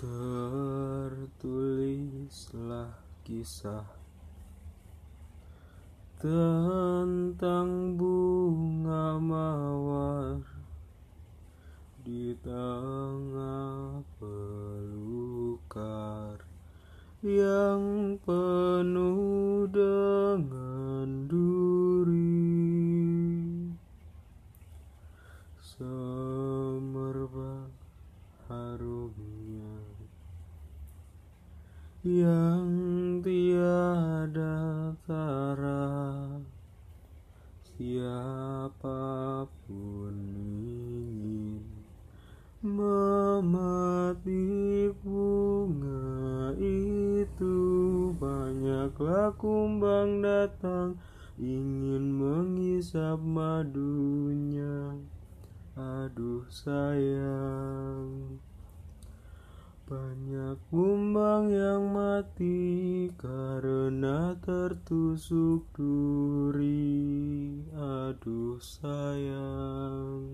Tertulislah kisah tentang bunga mawar di tengah pelukar yang penuh dengan duri. semerbak yang tiada tara siapa pun ingin memetik bunga itu. Banyaklah kumbang datang ingin menghisap madunya. Aduh sayang banyak kumbang mati karena tertusuk duri. Aduh sayang.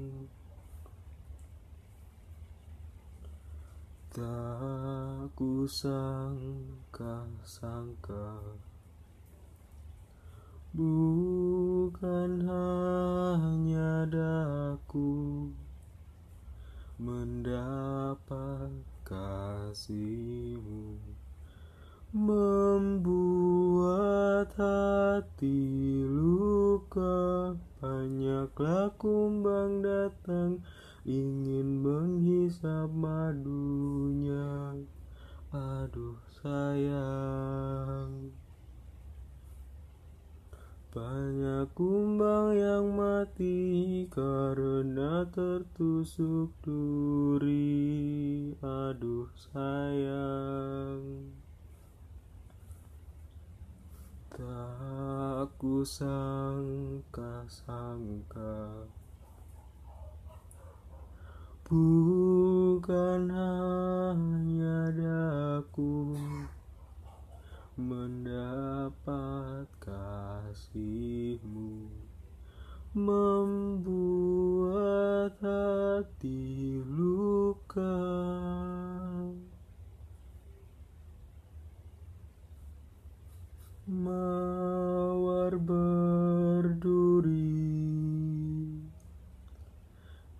Tak kusangka-sangka Bukan hanya daku Mendapat kasihmu membuat hati luka. Banyaklah kumbang datang ingin menghisap madunya. Aduh sayang. Banyak kumbang yang mati karena tertusuk duri. Tak kusangka-sangka Bukan hanya daku mendapat kasihmu membuat hati luka mawar berduri.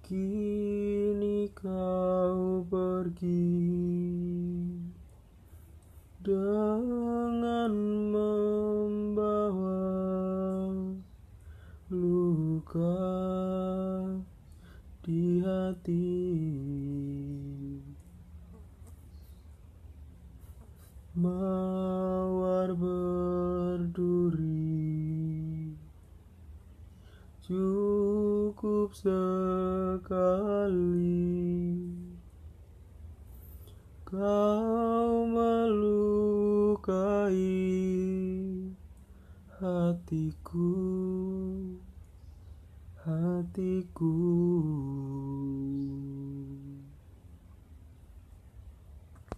Kini kau pergi dengan membawa luka di hati mawar berduri cukup sekali. Kau melukai hatiku hatiku